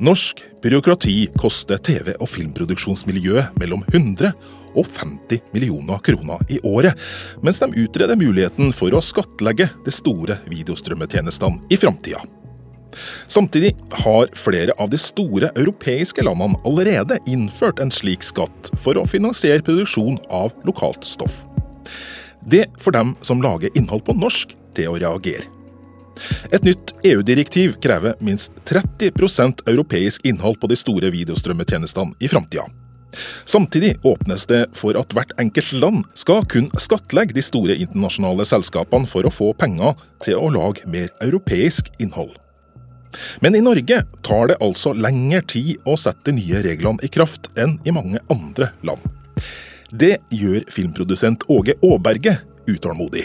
Norsk byråkrati koster TV- og filmproduksjonsmiljøet mellom 100 og 50 millioner kroner i året, mens de utreder muligheten for å skattlegge de store videostrømmetjenestene i framtida. Samtidig har flere av de store europeiske landene allerede innført en slik skatt for å finansiere produksjon av lokalt stoff. Det får dem som lager innhold på norsk, til å reagere. Et nytt EU-direktiv krever minst 30% europeisk innhold på de store videostrømmetjenestene i framtida. Samtidig åpnes det for at hvert enkelt land skal kun skattlegge de store internasjonale selskapene for å få penger til å lage mer europeisk innhold. Men i Norge tar det altså lengre tid å sette de nye reglene i kraft enn i mange andre land. Det gjør filmprodusent Åge Aaberge utålmodig.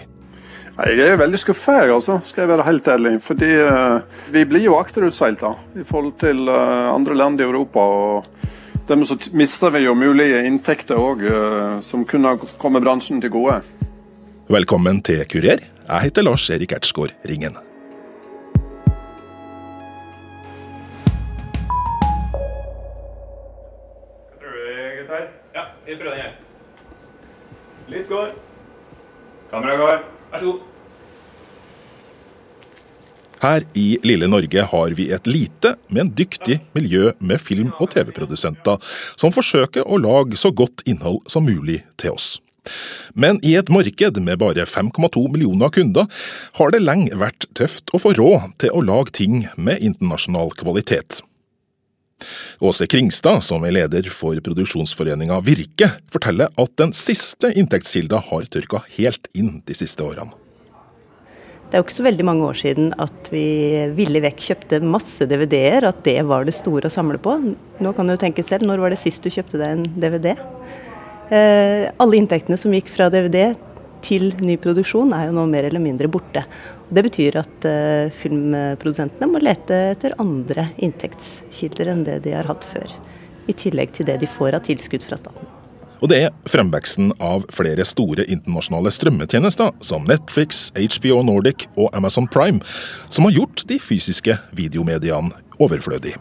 Jeg er veldig skuffa, altså, skal jeg være helt ærlig. Fordi uh, vi blir jo akterutseilt i forhold til uh, andre land i Europa. og Dermed så mister vi jo mulige inntekter òg, uh, eh, som kunne komme bransjen til gode. Velkommen til Kurer. Jeg heter Lars Erik Ertsgaard Ringen. Hva tror du, gutter? Ja, vi prøver den her. Litt går. Kamera går. Vær så god. Her i lille Norge har vi et lite, men dyktig miljø med film- og TV-produsenter som forsøker å lage så godt innhold som mulig til oss. Men i et marked med bare 5,2 millioner kunder har det lenge vært tøft å få råd til å lage ting med internasjonal kvalitet. Åse Kringstad, som er leder for produksjonsforeninga Virke, forteller at den siste inntektskilda har tørka helt inn de siste årene. Det er jo ikke så veldig mange år siden at vi villig vekk kjøpte masse DVD-er, at det var det store å samle på. Nå kan du tenke selv, når var det sist du kjøpte deg en DVD? Eh, alle inntektene som gikk fra DVD til ny produksjon er jo nå mer eller mindre borte. Det betyr at uh, filmprodusentene må lete etter andre inntektskilder enn det de har hatt før. I tillegg til det de får av tilskudd fra staten. Og det er fremveksten av flere store internasjonale strømmetjenester, som Netflix, HBO Nordic og Amazon Prime, som har gjort de fysiske videomediene overflødige.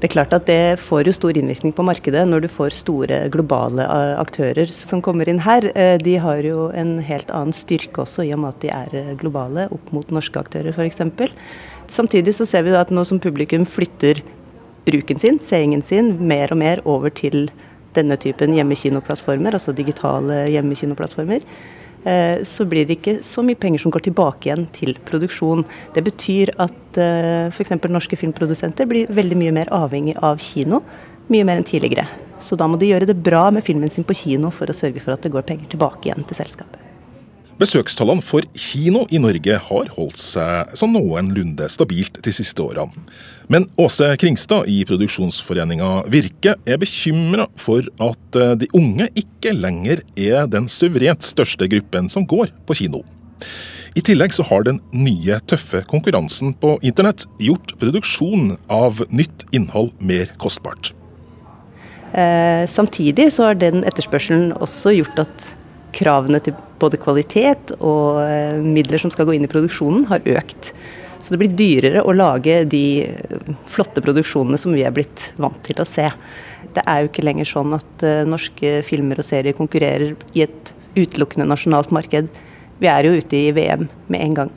Det er klart at det får jo stor innvirkning på markedet når du får store globale eh, aktører som kommer inn her. Eh, de har jo en helt annen styrke også i og med at de er eh, globale opp mot norske aktører f.eks. Samtidig så ser vi at nå som publikum flytter bruken sin, seingen sin, mer og mer over til denne typen hjemmekinoplattformer, altså digitale hjemmekinoplattformer, så blir det ikke så mye penger som går tilbake igjen til produksjon. Det betyr at eh, f.eks. norske filmprodusenter blir veldig mye mer avhengig av kino, mye mer enn tidligere. Så da må de gjøre det bra med filmen sin på kino for å sørge for at det går penger tilbake igjen til selskapet. Besøkstallene for kino i Norge har holdt seg som noenlunde stabilt de siste årene. Men Åse Kringstad i produksjonsforeninga Virke er bekymra for at eh, de unge ikke lenger er den suverent største gruppen som går på kino. I tillegg så har den nye, tøffe konkurransen på internett gjort produksjon av nytt innhold mer kostbart. Eh, samtidig så har den etterspørselen også gjort at kravene til både kvalitet og eh, midler som skal gå inn i produksjonen, har økt. Så det blir dyrere å lage de eh, flotte produksjonene som vi er blitt vant til å se. Det er jo ikke lenger sånn at uh, norske filmer og serier konkurrerer i et utelukkende nasjonalt marked. Vi er jo ute i VM med en gang.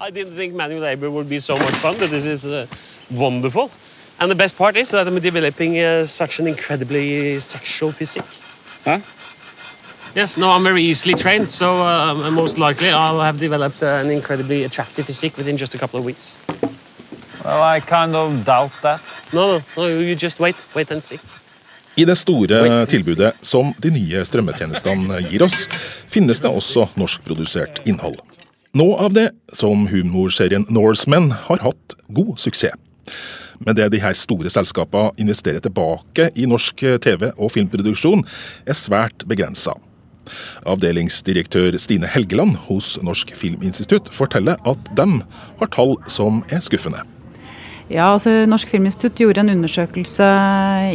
I didn't think manual labor would be so much fun, but this is uh, wonderful. And the best part is that I'm developing uh, such an incredibly sexual physique. Huh? Yes, no, I'm very easily trained, so uh, most likely I'll have developed uh, an incredibly attractive physique within just a couple of weeks. Well, I kind of doubt that. No, no, no you just wait. Wait and see. I det store tilbudet som de nye strømmetjenestene gir oss, finnes det også norskprodusert innhold. Noe av det, som humorserien Norsemen, har hatt god suksess. Men det de her store selskapene investerer tilbake i norsk TV- og filmproduksjon, er svært begrensa. Avdelingsdirektør Stine Helgeland hos Norsk Filminstitutt forteller at de har tall som er skuffende. Ja, altså Norsk Filminstitutt gjorde en undersøkelse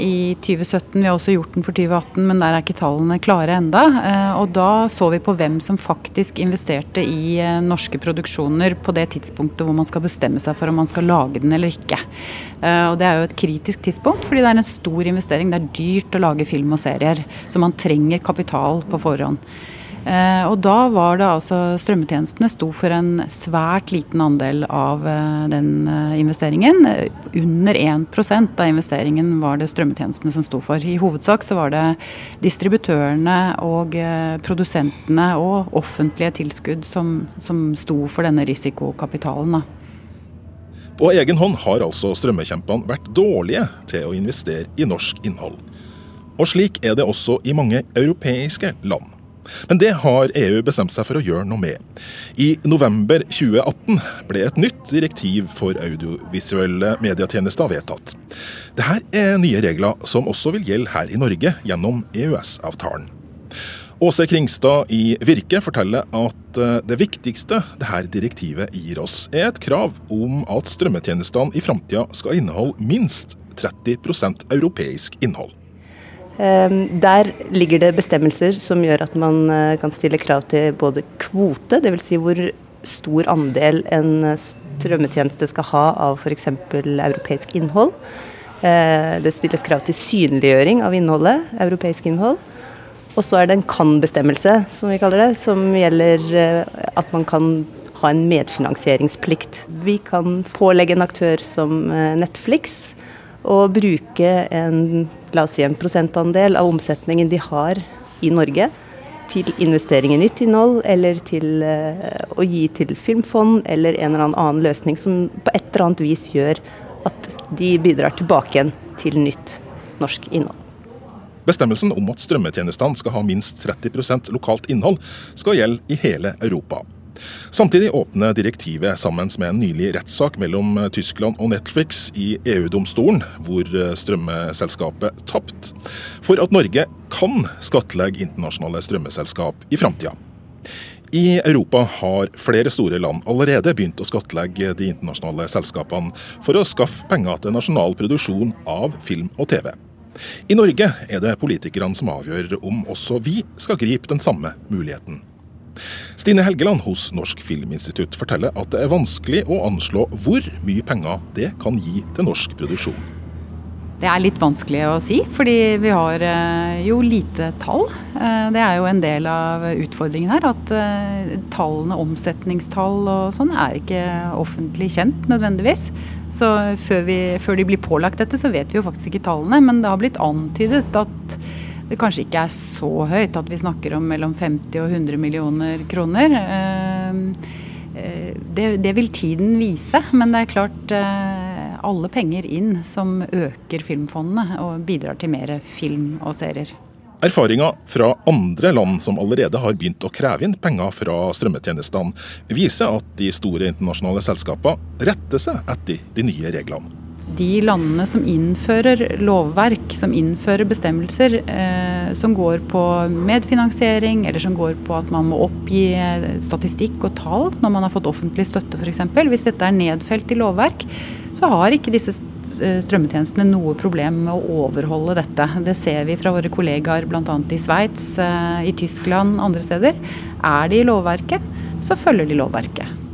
i 2017. Vi har også gjort den for 2018, men der er ikke tallene klare enda. Eh, og da så vi på hvem som faktisk investerte i eh, norske produksjoner på det tidspunktet hvor man skal bestemme seg for om man skal lage den eller ikke. Eh, og det er jo et kritisk tidspunkt, fordi det er en stor investering. Det er dyrt å lage film og serier, så man trenger kapital på forhånd. Eh, og da var det altså strømmetjenestene sto for en svært liten andel av eh, den eh, investeringen. Under 1% av investeringen var det strømmetjenestene som sto for. I hovedsak så var det distributørene og produsentene og offentlige tilskudd som, som sto for denne risikokapitalen. Da. På egen hånd har altså strømmekjempene vært dårlige til å investere i norsk innhold. Og slik er det også i mange europeiske land. Men det har EU bestemt seg for å gjøre noe med. I november 2018 ble et nytt direktiv for audiovisuelle medietjenester vedtatt. Dette er nye regler som også vil gjelde her i Norge gjennom EØS-avtalen. Åse Kringstad i Virke forteller at eh, det viktigste dette direktivet gir oss, er et krav om at strømmetjenestene i framtida skal inneholde minst 30% europeisk innhold. Ehm, der ligger det bestemmelser som gjør at man eh, kan stille krav til både kvote, dvs. Si hvor stor andel en eh, strømmetjeneste skal ha av f.eks. europeisk innhold. Eh, det stilles krav til synliggjøring av innholdet, europeisk innhold. Og så er det en kan-bestemmelse, som vi kaller det, som gjelder at man kan ha en medfinansieringsplikt. Vi kan pålegge en aktør som Netflix å bruke en, la oss si en prosentandel av omsetningen de har i Norge til investering i nytt innhold, eller til uh, å gi til filmfond, eller en eller annen løsning som på et eller annet vis gjør at de bidrar tilbake igjen til nytt norsk innhold. Bestemmelsen om at strømmetjenestene skal ha minst 30% lokalt innhold, skal gjelde i hele Europa. Samtidig åpner direktivet sammen med en nylig rettssak mellom Tyskland og Netflix i EU-domstolen, hvor strømmeselskapet tapte, for at Norge kan skattlegge internasjonale strømmeselskap i framtida. I Europa har flere store land allerede begynt å skattlegge de internasjonale selskapene for å skaffe penger til nasjonal produksjon av film og TV. I Norge er det politikerne som avgjør om også vi skal gripe den samme muligheten. Stine Helgeland hos Norsk Filminstitutt forteller at det er vanskelig å anslå hvor mye penger det kan gi til norsk produksjon. Det er litt vanskelig å si, fordi vi har eh, jo lite tall. Eh, det er jo en del av utfordringen her. At eh, tallene, omsetningstall og sånn, er ikke offentlig kjent nødvendigvis. Så før, vi, før de blir pålagt dette, så vet vi jo faktisk ikke tallene. Men det har blitt antydet at det kanskje ikke er så høyt at vi snakker om mellom 50 og 100 millioner kroner. Eh, eh, det, det vil tiden vise, men det er klart eh, alle penger inn som øker filmfondene og bidrar til mer film og serier. Erfaringer fra andre land som allerede har begynt å kreve inn penger fra strømmetjenestene, viser at de store internasjonale selskapene retter seg etter de nye reglene de landene som innfører lovverk, som innfører bestemmelser eh, som går på medfinansiering, eller som går på at man må oppgi eh, statistikk og tall når man har fått offentlig støtte f.eks. Hvis dette er nedfelt i lovverk, så har ikke disse eh, strømmetjenestene noe problem med å overholde dette. Det ser vi fra våre kollegaer bl.a. i Sveits, eh, i Tyskland, andre steder. Er de i lovverket, så følger de lovverket.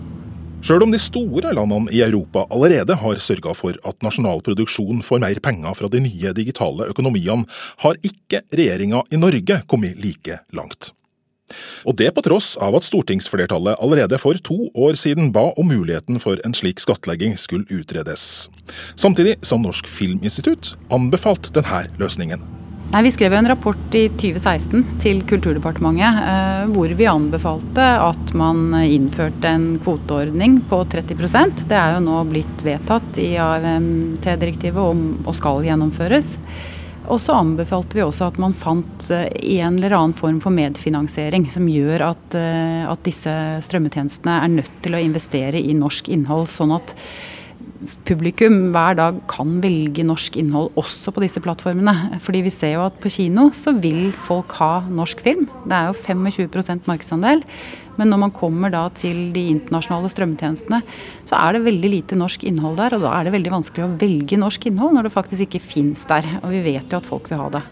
Sjøl om de store landene i Europa allerede har sørga for at nasjonal produksjon får mer penger fra de nye digitale økonomiene, har ikke regjeringa i Norge kommet like langt. Og det på tross av at stortingsflertallet allerede for to år siden ba om muligheten for en slik skattlegging skulle utredes. Samtidig som Norsk Filminstitutt anbefalte denne løsningen. Nei, Vi skrev en rapport i 2016 til Kulturdepartementet eh, hvor vi anbefalte at man innførte en kvoteordning på 30% Det er jo nå blitt vedtatt i AMT-direktivet og skal gjennomføres. Og så anbefalte vi også at man fant eh, en eller annen form for medfinansiering som gjør at, eh, at disse strømmetjenestene er nødt til å investere i norsk innhold, sånn at publikum hver dag kan velge norsk innhold også på disse plattformene. Fordi vi ser jo at på kino så vil folk ha norsk film. Det er jo 25% markedsandel. Men når man kommer da til de internasjonale strømmetjenestene, så er det veldig lite norsk innhold der. Og da er det veldig vanskelig å velge norsk innhold når det faktisk ikke fins der. Og vi vet jo at folk vil ha det.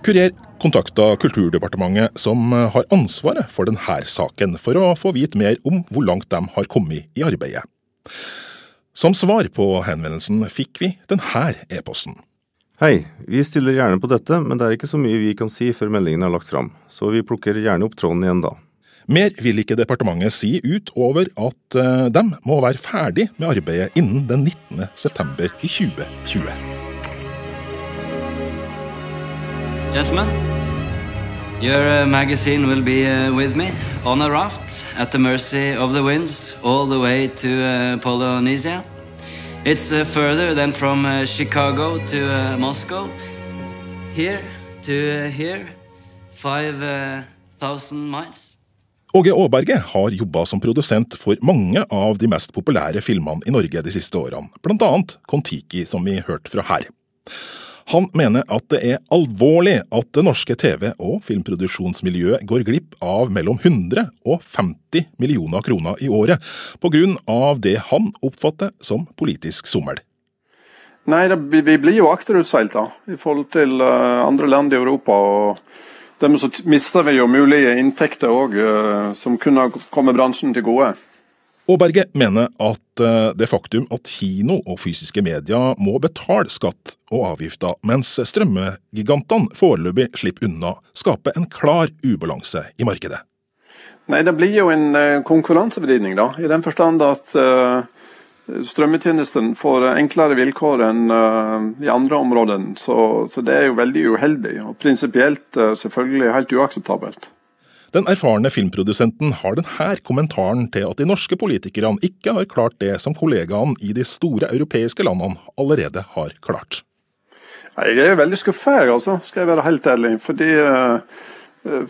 Kurer kontakta Kulturdepartementet, som har ansvaret for denne saken, for å få vite mer om hvor langt de har kommet i arbeidet. Som svar på henvendelsen fikk vi denne e-posten. Hei, vi stiller gjerne på dette, men det er ikke så mye vi kan si før meldingen er lagt fram, så vi plukker gjerne opp tråden igjen da. Mer vil ikke departementet si utover at uh, de må være ferdig med arbeidet innen den 19. september i 2020. Gentlemen, your uh, magazine will be uh, with me on a raft at the mercy of the winds all the way to Polynesia. It's uh, further than from uh, Chicago to uh, Moscow. Here to here. 5000 miles. Åge Aaberge har jobba som produsent for mange av de mest populære filmene i Norge de siste årene, blant annet Kon-Tiki, som vi hørte fra her. Han mener at det er alvorlig at det norske TV- og filmproduksjonsmiljøet går glipp av mellom 100 og 50 millioner kroner i året, pga. det han oppfatter som politisk sommel. Nei, det, vi blir jo akterutseilt da, i forhold til uh, andre land i Europa. og Dermed så mister vi jo mulige inntekter òg, eh, som kunne komme bransjen til gode. Aaberge mener at eh, det faktum at kino og fysiske medier må betale skatt og avgifter, mens strømmegigantene foreløpig slipper unna, skaper en klar ubalanse i markedet. Nei, Det blir jo en eh, konkurransevridning, da, i den forstand at uh, strømmetjenesten får enklere vilkår enn i andre områder. Så, så, det er jo veldig uheldig, og prinsipielt selvfølgelig helt uakseptabelt. Den erfarne filmprodusenten har denne kommentaren til at de norske politikerne ikke har klart det som kollegaene i de store europeiske landene allerede har klart. Jeg er veldig skuffa, altså, skal jeg være helt ærlig. fordi uh,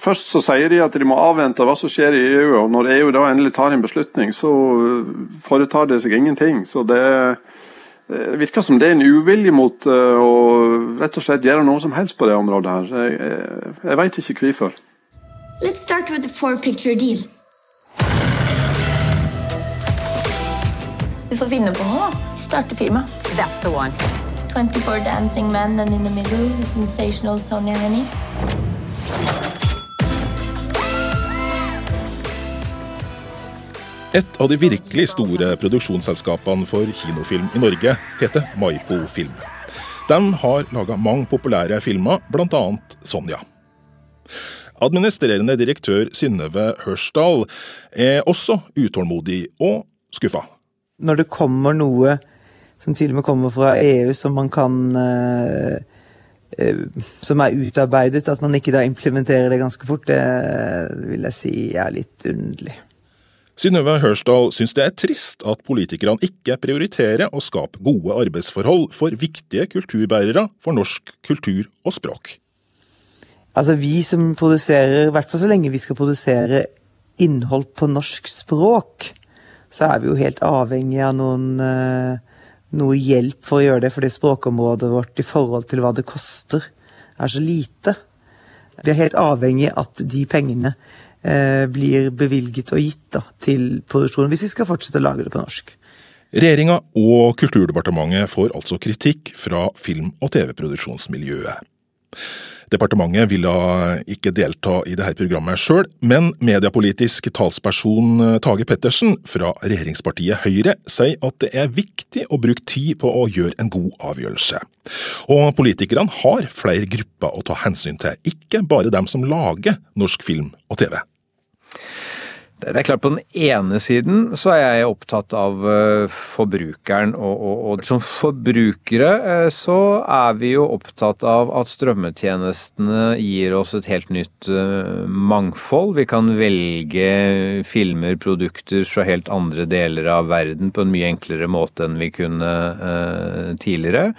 Først så sier de at de må avvente hva som skjer i EU, og når EU da endelig tar en beslutning, så foretar det seg ingenting. Så det det virker som det er en uvilje mot å rett og slett gjøre noe som helst på det området. her. Jeg, jeg, jeg veit ikke hvorfor. Let's start with the four picture deal. Vi får finne på noe. Starte firma. That's the one. 24 dancing men and in the middle the sensational Sonja Hennie. Et av de virkelig store produksjonsselskapene for kinofilm i Norge heter Maipo Film. De har laga mange populære filmer, bl.a. Sonja. Administrerende direktør Synnøve Hørsdal er også utålmodig og skuffa. Når det kommer noe som til og med kommer fra EU som man kan uh, uh, Som er utarbeidet, at man ikke da implementerer det ganske fort, det vil jeg si er litt underlig. Synnøve Hørsdal syns det er trist at politikerne ikke prioriterer å skape gode arbeidsforhold for viktige kulturbærere for norsk kultur og språk. Altså vi som produserer, i hvert fall så lenge vi skal produsere innhold på norsk språk, så er vi jo helt avhengig av noen, uh, noe hjelp for å gjøre det, fordi språkområdet vårt i forhold til hva det koster, er så lite. Vi er helt avhengig av at de pengene eh, blir bevilget og gitt da, til produksjonen, hvis vi skal fortsette å lage det på norsk. Regjeringa og Kulturdepartementet får altså kritikk fra film- og TV-produksjonsmiljøet. Departementet ville ikke delta i dette programmet sjøl, men mediepolitisk talsperson eh, Tage Pettersen fra regjeringspartiet Høyre sier at det er viktig å bruke tid på å gjøre en god avgjørelse. Og politikerne har flere grupper å ta hensyn til, ikke bare dem som lager norsk film og TV. Det er klart På den ene siden så er jeg opptatt av eh, forbrukeren. Og, og, og, som forbrukere eh, så er vi jo opptatt av at strømmetjenestene gir oss et helt nytt eh, mangfold. Vi kan velge filmer, produkter fra helt andre deler av verden på en mye enklere måte enn vi kunne tidligere.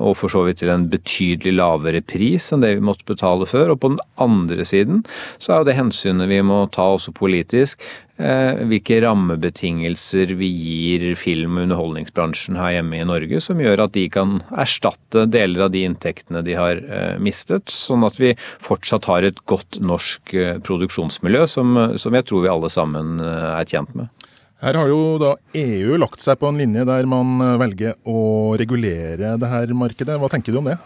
Og for så vidt til en betydelig lavere pris enn det vi måtte betale før. Og på den andre siden så er jo det hensynet vi må ta også politisk faktisk eh, hvilke rammebetingelser vi gir film- og underholdningsbransjen her hjemme i Norge, som gjør at de kan erstatte deler av de inntektene de har eh, mistet, sånn at vi fortsatt har et godt norsk eh, produksjonsmiljø, som, som jeg tror vi alle sammen er tjent med. Her har jo da EU lagt seg på en linje der man velger å regulere det her markedet. Hva tenker du om det?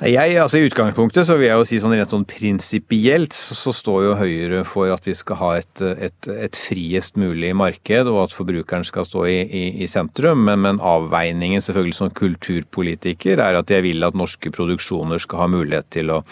Jeg, altså I utgangspunktet så vil jeg jo si sånn rent sånn prinsipielt så, så, står jo Høyre for at vi skal ha et, et, et, friest mulig marked, og at forbrukeren skal stå i, i, i sentrum. Men, men, avveiningen selvfølgelig som kulturpolitiker er at jeg vil at norske produksjoner skal ha mulighet til å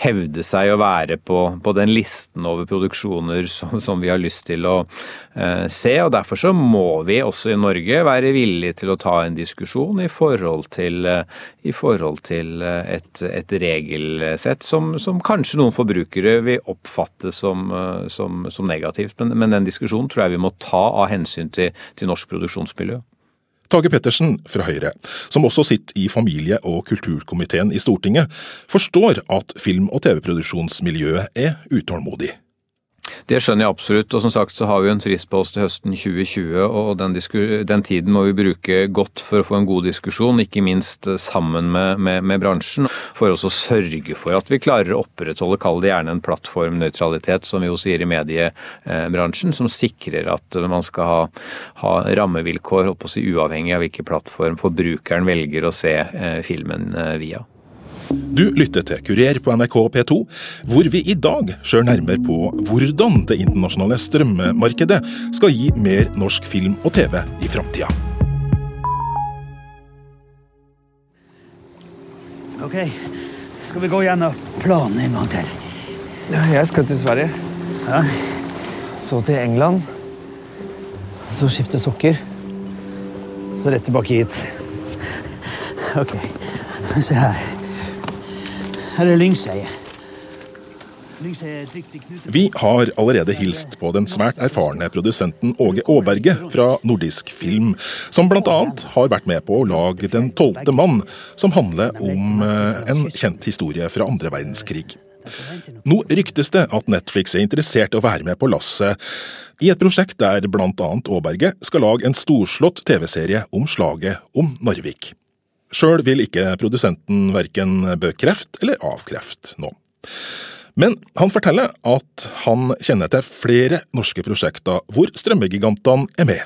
hevde seg og være på, på den listen over produksjoner som, som, vi har lyst til å eh, se. og Derfor så må vi også i Norge være villige til å ta en diskusjon i forhold til, eh, i forhold til eh, et et, et regelsett som, som, kanskje noen forbrukere vil oppfatte som, eh, som, som negativt. Men, men, den diskusjonen tror jeg vi må ta av hensyn til, til norsk produksjonsmiljø. Tage Pettersen fra Høyre, som også sitter i familie- og kulturkomiteen i Stortinget, forstår at film- og TV-produksjonsmiljøet er utålmodig. Det skjønner jeg absolutt. Og som sagt så har vi en frist på oss til høsten 2020, og den, den, tiden må vi bruke godt for å få en god diskusjon, ikke minst sammen med, med, med bransjen. For også å sørge for at vi klarer å opprettholde, kall det gjerne en plattformnøytralitet, som vi jo sier i mediebransjen, som sikrer at man skal ha, ha rammevilkår si, uavhengig av hvilken plattform forbrukeren velger å se eh, filmen eh, via. Du lytter til Kurer på NRK P2, hvor vi i dag ser nærmere på hvordan det internasjonale strømmemarkedet skal gi mer norsk film og TV i framtida. Ok, skal vi gå gjennom planen en gang til? Jeg skal til Sverige. Ja. Så til England. Så skifte sokker. Så rett tilbake hit. Ok, se her. Her er Lyngseie. Vi har allerede hilst på den svært erfarne produsenten Åge Aaberge fra Nordisk Film, som bl.a. har vært med på å lage Den tolvte mann, som handler om eh, en kjent historie fra andre verdenskrig. Nå ryktes det at Netflix er interessert i å være med på lasset i et prosjekt der bl.a. Aaberge skal lage en storslått TV-serie om slaget om Narvik. Sjøl vil ikke produsenten verken bekrefte eller avkrefte nå. Men han forteller at han kjenner til flere norske prosjekter hvor strømmegigantene er med.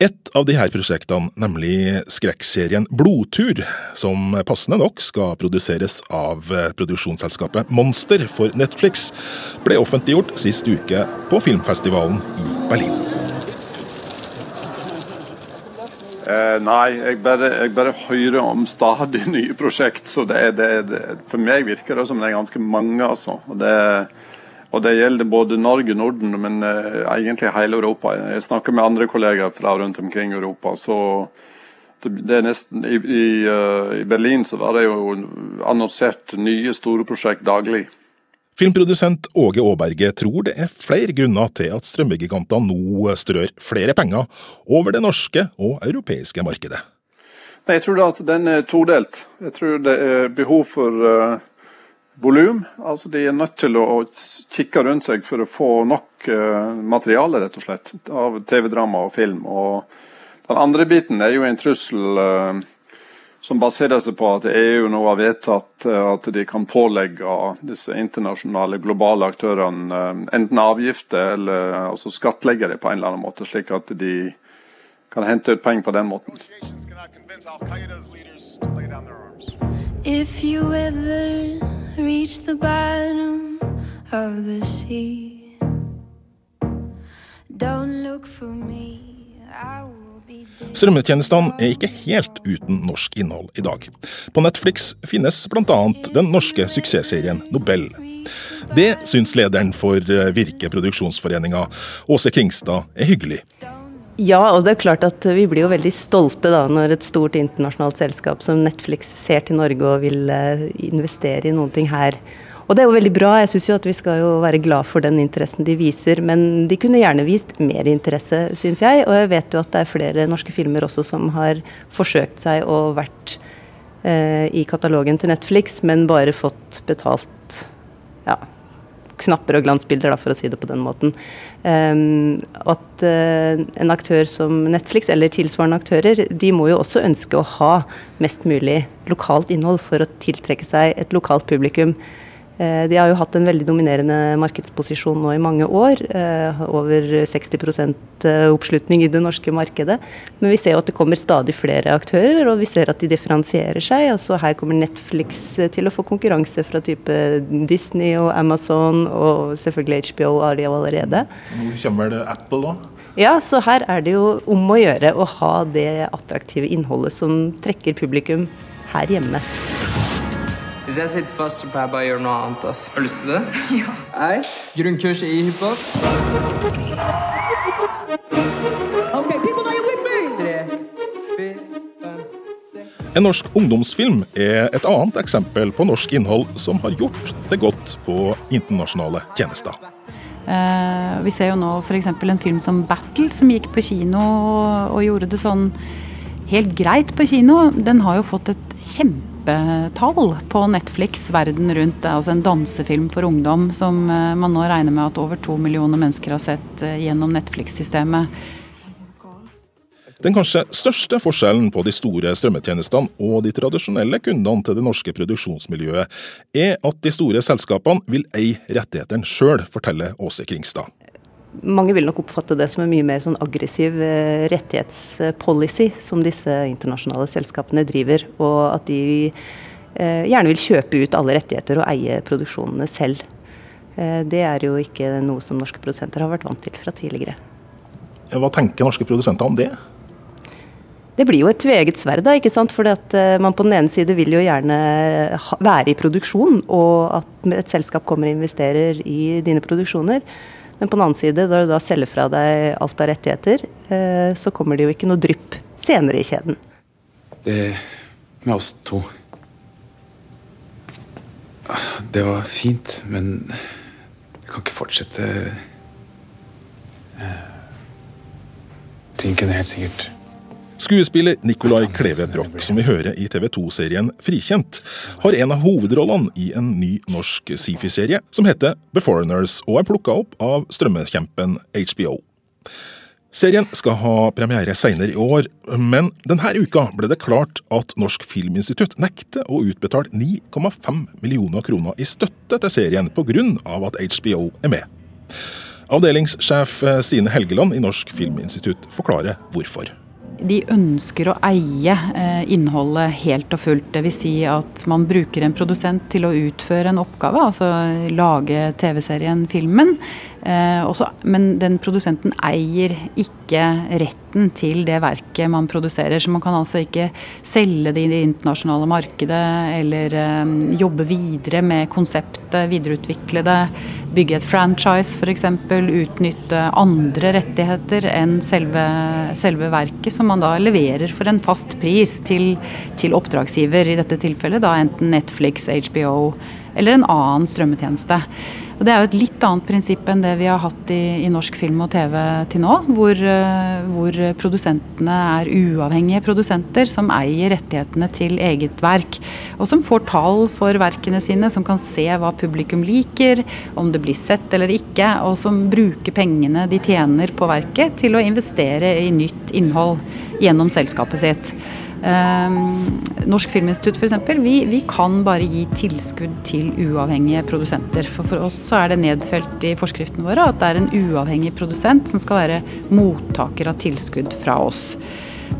Et av disse prosjektene, nemlig skrekkserien Blodtur, som passende nok skal produseres av produksjonsselskapet Monster for Netflix, ble offentliggjort sist uke på filmfestivalen i Berlin. Eh, nei, jeg bare, jeg bare, hører om stadig nye prosjekt. Så det, det, det, for meg virker det som det er ganske mange. altså. Og det, og det gjelder både Norge, Norden, men eh, egentlig hele Europa. Jeg snakker med andre kollegaer fra rundt omkring Europa. så det er nesten, i, i, uh, I Berlin så var det jo annonsert nye store prosjekt daglig. Filmprodusent Åge Aaberge tror det er flere grunner til at strømmegigantene nå strør flere penger over det norske og europeiske markedet. Nei, jeg tror at den er todelt. Jeg tror det er behov for uh, volum. Altså, de er nødt til å, å kikke rundt seg for å få nok uh, materiale, rett og slett, av TV-drama og film. Og den andre biten er jo en trussel uh, som baserer seg på at EU nå har vedtatt eh, at de kan pålegge disse internasjonale, globale aktørene eh, enten avgifter eller altså skattlegge det på en eller annen måte, slik at de kan hente ut penger på den måten. If you ever reach the bottom of the sea, don't look for me, I will Strømmetjenestene er ikke helt uten norsk innhold i dag. På Netflix finnes bl.a. den norske suksessserien Nobel. Det syns lederen for eh, Virke produksjonsforeninga, Åse Kringstad, er hyggelig. Ja, og det er klart at vi blir jo veldig stolte da når et stort internasjonalt selskap som Netflix ser til Norge og vil eh, investere i noen ting her. Og det er jo veldig bra. Jeg syns jo at vi skal jo være glad for den interessen de viser. Men de kunne gjerne vist mer interesse, syns jeg. Og jeg vet jo at det er flere norske filmer også som har forsøkt seg og vært eh, i katalogen til Netflix, men bare fått betalt ja, knapper og glansbilder, da, for å si det på den måten. Um, at uh, en aktør som Netflix, eller tilsvarende aktører, de må jo også ønske å ha mest mulig lokalt innhold for å tiltrekke seg et lokalt publikum. Eh, de har jo hatt en veldig dominerende markedsposisjon nå i mange år. Eh, over 60 eh, oppslutning i det norske markedet. Men vi ser jo at det kommer stadig flere aktører, og vi ser at de differensierer seg. Altså her kommer Netflix til å få konkurranse fra type Disney og Amazon, og selvfølgelig HBO har de allerede. Nå kommer det Apple òg. Ja, så her er det jo om å gjøre å ha det attraktive innholdet som trekker publikum her hjemme. Hvis jeg sitter fast, så pleier jeg bare å gjøre noe annet. ass. Har du lyst til det? Ja. Eit. Grunnkurs i hiphop. Okay, people are you with me? Tre, fire, en norsk ungdomsfilm er et annet eksempel på norsk innhold som har gjort det godt på internasjonale tjenester. Uh, vi ser jo nå f.eks. en film som 'Battle', som gikk på kino og, og gjorde det sånn helt greit på kino. Den har jo fått et kjempe kjempetall på Netflix verden rundt. Det er altså en dansefilm for ungdom som eh, man nå regner med at over to millioner mennesker har sett eh, gjennom Netflix-systemet. Den kanskje største forskjellen på de store strømmetjenestene og de tradisjonelle kundene til det norske produksjonsmiljøet, er at de store selskapene vil eie rettighetene sjøl, forteller Åse Kringstad mange vil nok oppfatte det som en mye mer sånn aggressiv eh, rettighetspolicy som disse internasjonale selskapene driver, og at de eh, gjerne vil kjøpe ut alle rettigheter og eie produksjonene selv. Eh, det er jo ikke noe som norske produsenter har vært vant til fra tidligere. Hva tenker norske produsenter om det? Det blir jo et tveget sverd, da, ikke sant. For man på den ene side vil jo gjerne være i produksjon, og at et selskap kommer og investerer i dine produksjoner. Men på den annen side, når du da selger fra deg alt av rettigheter, eh, så kommer det jo ikke noe drypp senere i kjeden. Det med oss to Altså, det var fint, men det kan ikke fortsette eh, Ting kunne helt sikkert Skuespiller Nicolai Kleve Broch, som vi hører i TV 2-serien Frikjent, har en av hovedrollene i en ny norsk sci-fi-serie som heter Beforeigners, og er plukka opp av strømmekjempen HBO. Serien skal ha premiere senere i år, men denne uka ble det klart at Norsk Filminstitutt nekter å utbetale 9,5 millioner kroner i støtte til serien pga. at HBO er med. Avdelingssjef Stine Helgeland i Norsk Filminstitutt forklarer hvorfor de ønsker å eie eh, innholdet helt og fullt. Dvs. Si at man bruker en produsent til å utføre en oppgave, altså lage TV-serien, filmen. Eh, også, men den produsenten eier ikke retten til det verket man produserer. Så man kan altså ikke selge det i det internasjonale markedet eller eh, jobbe videre med konseptet, videreutvikle det, bygge et franchise f.eks., utnytte andre rettigheter enn selve, selve, verket, som man da leverer for en fast pris til, til oppdragsgiver, i dette tilfellet da enten Netflix, HBO eller en annen strømmetjeneste. Og Det er jo et litt annet prinsipp enn det vi har hatt i, i norsk film og TV til nå, hvor, uh, hvor, produsentene er uavhengige produsenter som eier rettighetene til eget verk, og som får tall for verkene sine, som kan se hva publikum liker, om det blir sett eller ikke, og som bruker pengene de tjener på verket til å investere i nytt innhold gjennom selskapet sitt. Ehm, Norsk Filminstitutt f.eks. Vi, vi kan bare gi tilskudd til uavhengige produsenter. For, for oss så er det nedfelt i forskriftene våre at det er en uavhengig produsent som skal være mottaker av tilskudd fra oss.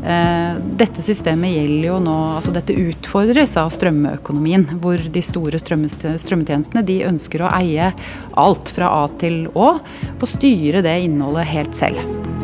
Ehm, dette systemet gjelder jo nå, altså dette utfordres av strømøkonomien, hvor de store strømmetjenestene de ønsker å eie alt fra A til Å, og styre det innholdet helt selv.